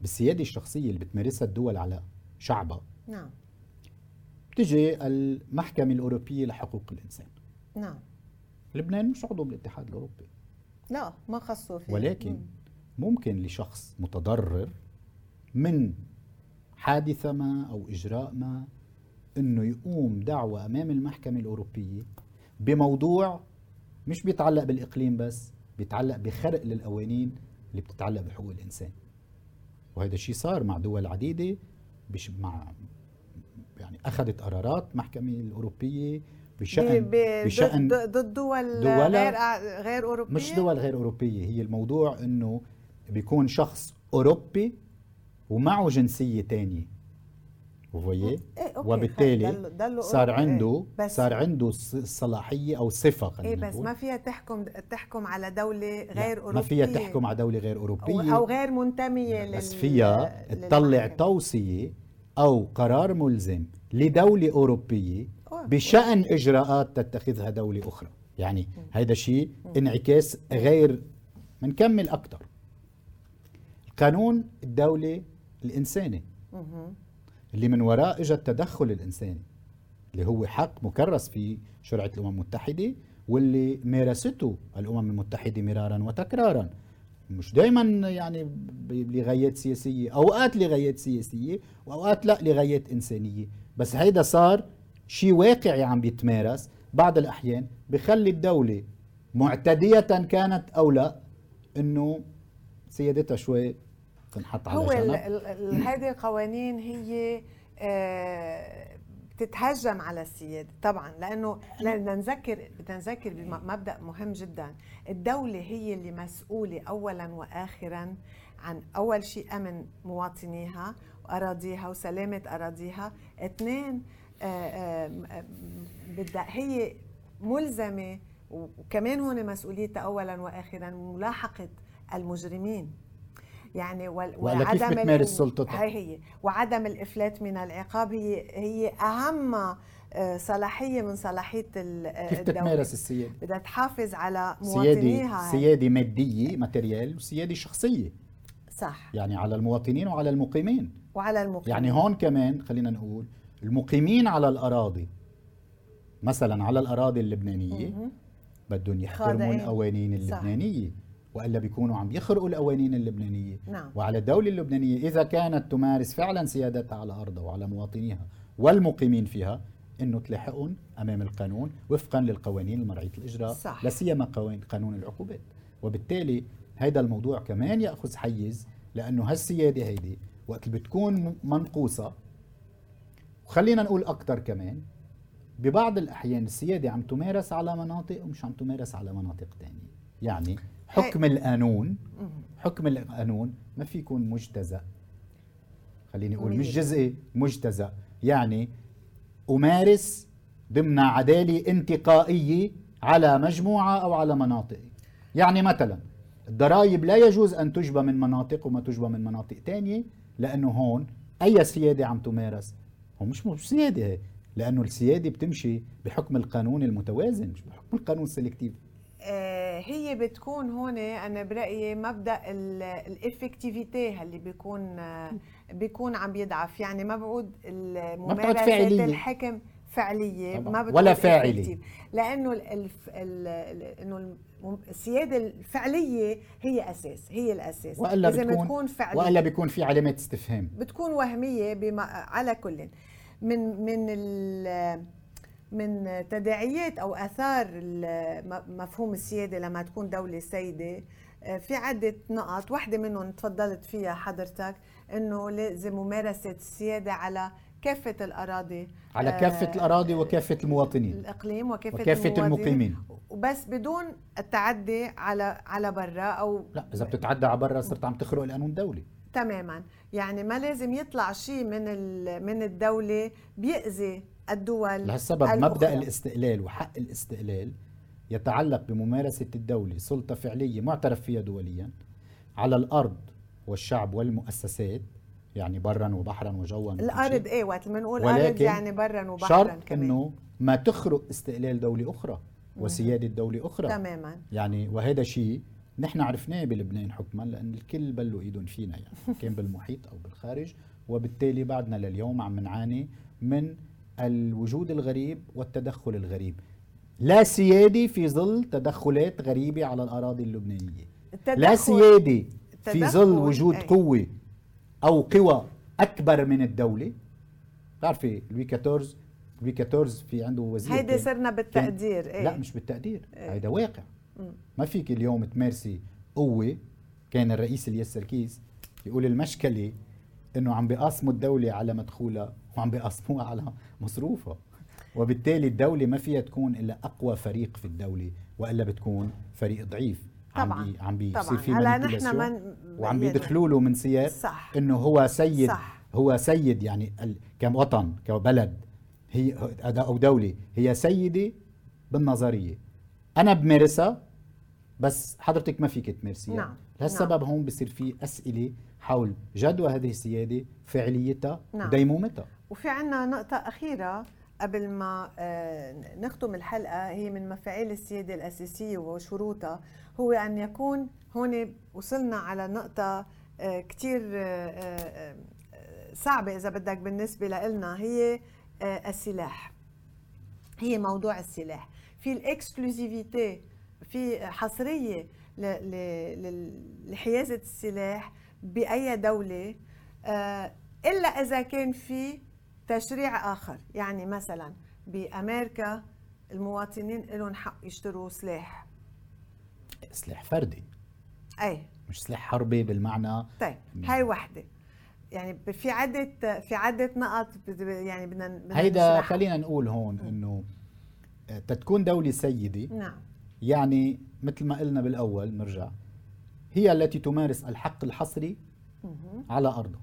بالسيادة الشخصية اللي بتمارسها الدول على شعبها. نعم. بتجي المحكمة الأوروبية لحقوق الإنسان. نعم. لبنان مش عضو بالاتحاد الأوروبي. لا ما خصوا فيه. ولكن مم. ممكن لشخص متضرر من حادثة ما أو إجراء ما أنه يقوم دعوة أمام المحكمة الأوروبية بموضوع مش بيتعلق بالإقليم بس بيتعلق بخرق للقوانين اللي بتتعلق بحقوق الإنسان. وهذا الشيء صار مع دول عديدة بش مع يعني أخذت قرارات محكمة الأوروبية بشأن بشأن ضد دول دولة- غير غير أوروبية؟ مش دول غير أوروبية هي الموضوع أنه بيكون شخص أوروبي ومعه جنسية تانية. وفويه إيه، وبالتالي ضل- ضله صار عنده إيه، بس- صار عنده الص- الصلاحية أو صفة إيه خلينا بس نقول. ما فيها تحكم تحكم على دولة غير اوروبيه ما فيها تحكم على دولة غير أو, أوروبية. أو غير منتمية بس لل- فيها تطلع. توصية أو قرار ملزم لدولة أوروبية أوه. بشأن إجراءات تتخذها دولة أخرى. يعني هيدا شيء انعكاس غير منكمل أكتر. القانون الدولي الإنساني. اللي من وراء اجى التدخل الإنساني اللي هو حق مكرس في شرعة الأمم المتحدة واللي مارسته الأمم المتحدة مرارا وتكرارا مش دائما يعني لغايات سياسية أوقات لغايات سياسية وأوقات لا لغايات إنسانية بس هيدا صار شيء واقعي عم بيتمارس بعض الأحيان بخلي الدولة معتدية كانت أو لا إنه سيادتها شوي تنحط على هو هذه القوانين هي آه، بتتهجم على السيادة طبعا لأنه بدنا نذكر بدنا نذكر بمبدأ مهم جدا. الدولة هي اللي مسؤولة أولا وآخرا عن أول شيء أمن مواطنيها وأراضيها وسلامة أراضيها. اثنين آه، آه، بدها هي ملزمة وكمان هون مسؤوليتها أولا وآخرا ملاحقة المجرمين. يعني وال- كيف وعدم بتمارس ال- سلطتها؟ هي هي وعدم الإفلات من العقاب هي هي أهم آه، صلاحية من صلاحية آه، كيف الدولة. تتمارس السيادة؟ بدها تحافظ على مواطنيها. سيادة مادية ماتريال وسيادة شخصية. صح. يعني على المواطنين وعلى المقيمين. وعلى المقيم يعني هون كمان خلينا نقول المقيمين على الأراضي. مثلا على الأراضي اللبنانية. بدهم يحترموا. القوانين صح. اللبنانية. وإلا بيكونوا عم يخرقوا القوانين اللبنانية نعم. وعلى الدولة اللبنانية إذا كانت تمارس فعلا سيادتها على أرضها وعلى مواطنيها والمقيمين فيها إنه تلاحقهم أمام القانون وفقا للقوانين المرعية الإجراء صح. لا سيما قانون العقوبات وبالتالي هذا الموضوع كمان يأخذ حيز لأنه هالسيادة هيدي وقت بتكون منقوصة وخلينا نقول أكثر كمان ببعض الأحيان السيادة عم تمارس على مناطق ومش عم تمارس على مناطق تانية يعني حكم القانون حكم القانون ما في يكون مجتزأ. خليني أقول مش. جزئي مجتزأ. يعني أمارس ضمن عداله انتقائيه على مجموعة أو على مناطق. يعني مثلا الضرائب لا يجوز أن تجبى من مناطق وما تجبى من مناطق تانية لأنه هون أي سيادة عم تمارس؟ هو مش مش سيادة هي لأنه السيادة بتمشي بحكم القانون المتوازن مش بحكم القانون ال sélectif آه، هي بتكون هون أنا برأيي مبدأ ال effectivité اللي بيكون بيكون عم بيضعف يعني مبعود مبعود ممارسه فاعلية. الحكم فعلية طبعاً. ما بتكون ولا effective. لأنه الف- ال- إنه السيادة الفعلية هي أساس هي الأساس وإلا لازم بتكون تكون فعليه وإلا بيكون في علامات استفهام بتكون وهمية بما على كل من من ال من تداعيات أو آثار مفهوم السيادة لما تكون دولة سيدة آه، في عدة نقط. واحدة منهم تفضلت فيها حضرتك إنه لازم ممارسة السيادة على كافة الأراضي على آه، كافة الأراضي وكافة المواطنين. الإقليم وكافة, وكافة المقيمين. وبس بدون التعدي على على برا أو لا إذا بتتعدى على برا صرت عم تخرق القانون الدولي تماما. يعني ما لازم يطلع شيء من من الدولة بيأذي الدول لهالسبب الأخرى. مبدا الاستقلال وحق الاستقلال يتعلق بممارسة الدولة سلطة فعلية معترف فيها دوليا على الأرض والشعب والمؤسسات يعني برا وبحرا وجوا الأرض. إيه وقت ما نقول أرض يعني برا وبحرا شرط كمان. إنه ما تخرق استقلال دولة أخرى وسيادة دولة أخرى. تماما. يعني وهذا شيء نحن عرفناه بلبنان حكما لأن الكل بلوا إيدهم فينا يعني. كان بالمحيط أو بالخارج وبالتالي بعدنا لليوم عم نعاني من الوجود الغريب والتدخل الغريب. لا سياده في ظل تدخلات غريبة على الأراضي اللبنانية. التدخل- لا سياده في ظل وجود أي. قوة أو قوى أكبر من الدولة. بتعرفي لوي 14 لوي 14 في عنده وزير هيدي صرنا بالتقدير كان إيه لا مش بالتقدير. هيدا واقع. مم. ما فيك اليوم تمارسي قوة. كان الرئيس الياس سركيس يقول المشكلة إنه عم بيقاسموا الدولة على مدخولها وعم بيقاسموها على مصروفها وبالتالي الدولة ما فيها تكون إلا أقوى فريق في الدولة وإلا بتكون فريق ضعيف طبعاً. عم بي عم بيصير. في هلأ نحن من- وعم يعني- بيدخلوا له من سياق. إنه هو سيد صح. هو سيد يعني كوطن كبلد هي أو دولة هي سيدة بالنظرية أنا بمارسها بس حضرتك ما فيك تمارسيها نعم. لهالسبب هون بصير في أسئلة حول جدوى هذه السيادة فعليتها نعم. وديمومتها وفي عنا نقطة أخيرة قبل ما آه، نختم الحلقة هي من مفاعيل السيادة الأساسية وشروطها هو أن يكون هون وصلنا على نقطة آه، كتير آه، صعبة إذا بدك بالنسبة لنا هي السلاح. هي موضوع السلاح. في الإكسكلوزيفيتي في حصرية لحيازة السلاح بأي دولة آه، إلا إذا كان في تشريع آخر. يعني مثلا بأمريكا المواطنين لهم حق يشتروا سلاح. سلاح فردي. أي. مش سلاح حربي بالمعنى. طيب هاي وحدة. يعني في عدة في عدة نقط يعني بدنا هيدا. خلينا نقول هون إنه آه، تتكون دولة سيدة. نعم. يعني مثل ما قلنا بالأول نرجع. هي التي تمارس الحق الحصري. على ارضها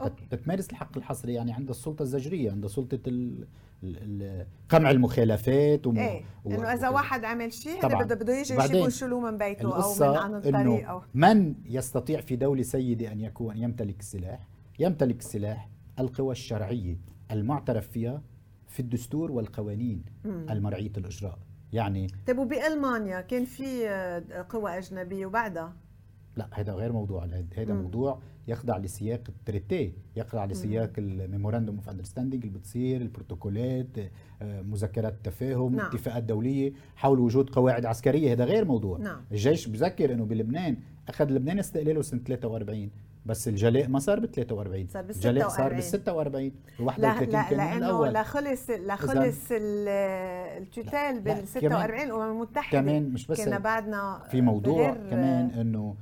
أوكي. تتمارس الحق الحصري يعني عندها السلطة الزجرية عندها سلطة ال قمع المخالفات وم... إيه إنه إذا واحد عمل شيء هذا. بده بده يجي يشيلوه من بيته أو من عن الطريق إنه من يستطيع في دولة سيدة أن يكون يمتلك السلاح يمتلك السلاح القوى الشرعية المعترف فيها في الدستور والقوانين. المرعية الإجراء يعني طيب وبألمانيا كان في آه، قوى أجنبية وبعدها لا هذا غير موضوع هذا. موضوع يخضع لسياق ال treaty يخضع لسياق ال memorandum of understanding اللي بتصير البروتوكولات آه، مذكرات التفاهم نعم. اتفاقات دولية حول وجود قواعد عسكرية هذا غير موضوع نعم. الجيش بذكر إنه بلبنان أخذ لبنان استقلاله سنة 43 بس الجلاء ما صار ب 43 صار بال الجلاء صار 46. بال 46 ال لا 31 لا كان من الأول لا خلص لا خلص ال- ال total بال 46 الامم المتحده كمان مش بس كنا. بعدنا في موضوع كمان إنه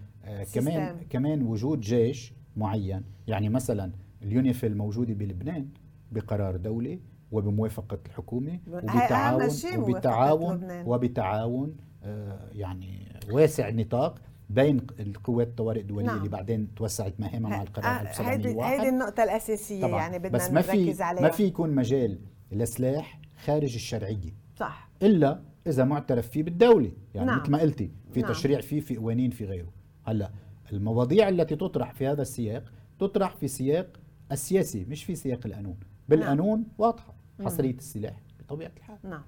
كمان système. كمان وجود جيش معين يعني مثلا اليونيفيل موجودة بلبنان بقرار دولي وبموافقة الحكومة وبتعاون وبتعاون. وبتعاون آه، يعني واسع النطاق بين القوات الطوارئ الدولية نعم. اللي بعدين توسعت مهامها مع القرار هيدي 1701 هيدي النقطة الأساسية طبعا يعني بدنا بس ما في نركز عليها ما في يكون مجال لسلاح خارج الشرعية صح إلا إذا معترف فيه بالدولة يعني نعم. مثل ما قلتي في نعم. تشريع فيه في قوانين في غيره هلا المواضيع التي تطرح في هذا السياق تطرح في سياق السياسي مش في سياق القانون. بالقانون واضحة حصرية السلاح بطبيعة الحال. نعم.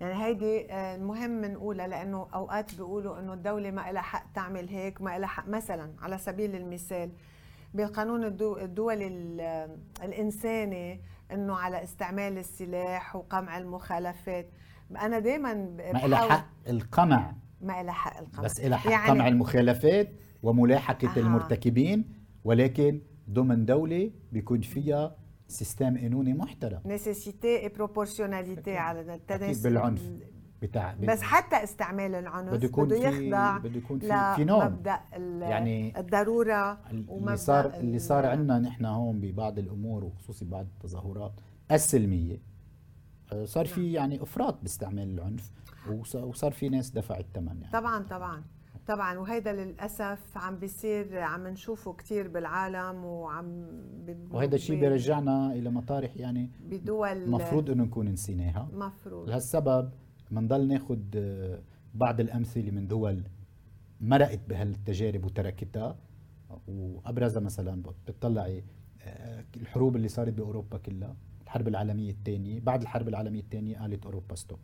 يعني هيدي آه، مهم نقولها لأنه أوقات بيقولوا إنه الدولة ما لها حق تعمل هيك ما لها حق مثلا على سبيل المثال بالقانون الدو- الدولي ال- الانساني إنه على استعمال السلاح وقمع المخالفات. أنا دائما ما لها حق القمع. ما لها حق القمع. بس لها حق يعني قمع المخالفات وملاحقة أها. المرتكبين ولكن ضمن دولة بيكون فيها système قانوني محترم. nécessité et proportionnalité على التناسب بالعنف. بتاع بس حتى استعمال العنف بده يكون بده في- يخضع بده يكون في- في نوع. لمبدأ ال- يعني الضرورة اللي صار ال- اللي صار عندنا نحن هون ببعض الأمور وخصوصي بعض التظاهرات السلمية. آه، صار في يعني أفراط باستعمال العنف وص- وصار في ناس دفعت ثمن يعني طبعا طبعا طبعا. وهيدا للأسف عم بيصير عم نشوفه كتير بالعالم وعم وهذا الشيء بيرجعنا إلى مطارح يعني بدول المفروض إنه نكون نسيناها. مفروض. لهالسبب بنضل ناخذ آه، بعض الأمثلة من دول مرقت بهالتجارب وتركتها. وأبرزها مثلا بتطلعي آه، الحروب اللي صارت بأوروبا كلها. الحرب العالمية الثانية بعد الحرب العالمية الثانية قالت أوروبا stop.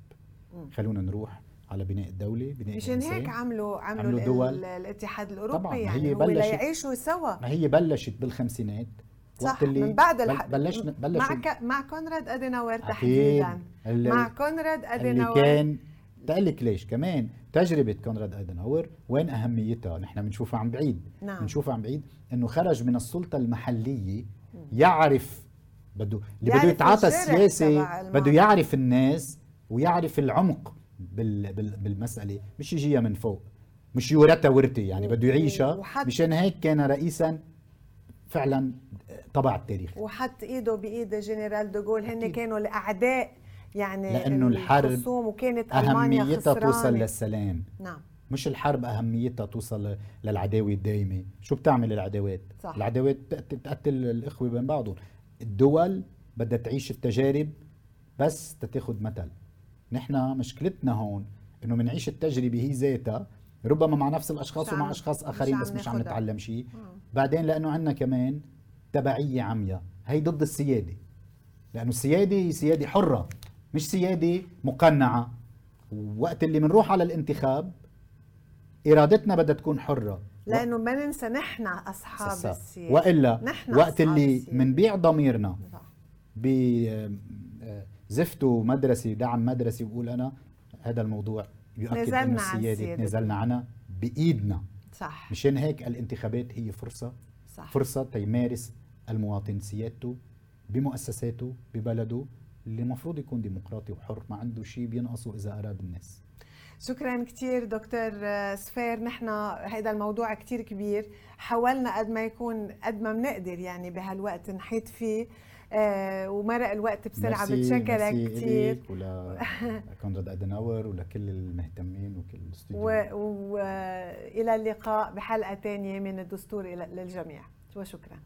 خلونا نروح على بناء الدولة بناء مشان. هيك عملوا عملوا, عملوا دول. الاتحاد الأوروبي طبعاً، يعني هي هو ليعيشوا سوا ما هي بلشت بالخمسينات صح وقت اللي من بعد بل- الح... بلشنا مع ك... مع كونراد أديناور أكيد. تحديدا اللي- مع كونراد اللي أديناور كان تقلك ليش كمان تجربة كونراد ايدنهاور وين أهميتها نحن بنشوفها عن بعيد نعم. بنشوفها عن بعيد أنه خرج من السلطة المحلية يعرف بده اللي بده يتعاطى السياسي. بده يعرف الناس ويعرف العمق بال بال بالمسألة مش يجيها من فوق مش يورثها ورثة يعني بده يعيشها مشان هيك كان رئيسا فعلا طبع التاريخ وحط إيده بإيد جنرال دوغول هن. كانوا الأعداء يعني لأنه الحرب وكانت ألمانيا أهميتها توصل. للسلام نعم مش الحرب أهميتها توصل للعداوة الدائمه شو بتعمل العداوات صح. العداوات تقت- تقتل الإخوة بين بعضهم الدول بدها تعيش التجارب بس تتاخد مثل. نحن مشكلتنا هون إنه بنعيش التجربة هي ذاتها ربما مع نفس الأشخاص مش ومع أشخاص مش آخرين عم بس مش عم. نتعلم شيء. بعدين لأنه عندنا كمان تبعية عمياء. هي ضد السيادة. لأنه السيادة هي سيادة حرة مش سيادة مقنعة. وقت اللي بنروح على الانتخاب إرادتنا بدها تكون حرة. لأنه ما ننسى نحن أصحاب. السياسة وإلا نحن وقت أصحاب اللي. منبيع ضميرنا. بزفته مدرسي دعم مدرسي بقول أنا هذا الموضوع يؤكد إنه عن السيادة. نزلنا عنها بإيدنا صح مشان هيك الانتخابات هي فرصة صح فرصة تيمارس المواطن سيادته بمؤسساته ببلده اللي المفروض يكون ديمقراطي وحر ما عنده شيء بينقصه إذا أراد الناس شكرا كثير دكتور آه، سفير. نحن هذا الموضوع كثير كبير. حاولنا قد ما يكون قد ما بنقدر يعني بهالوقت نحيط فيه. آه ومرق الوقت بسرعة بتشكرك كثير ولا كونراد ادناور ولكل المهتمين وكل الاستوديو والى اللقاء بحلقة ثانية من الدستور للجميع. وشكرا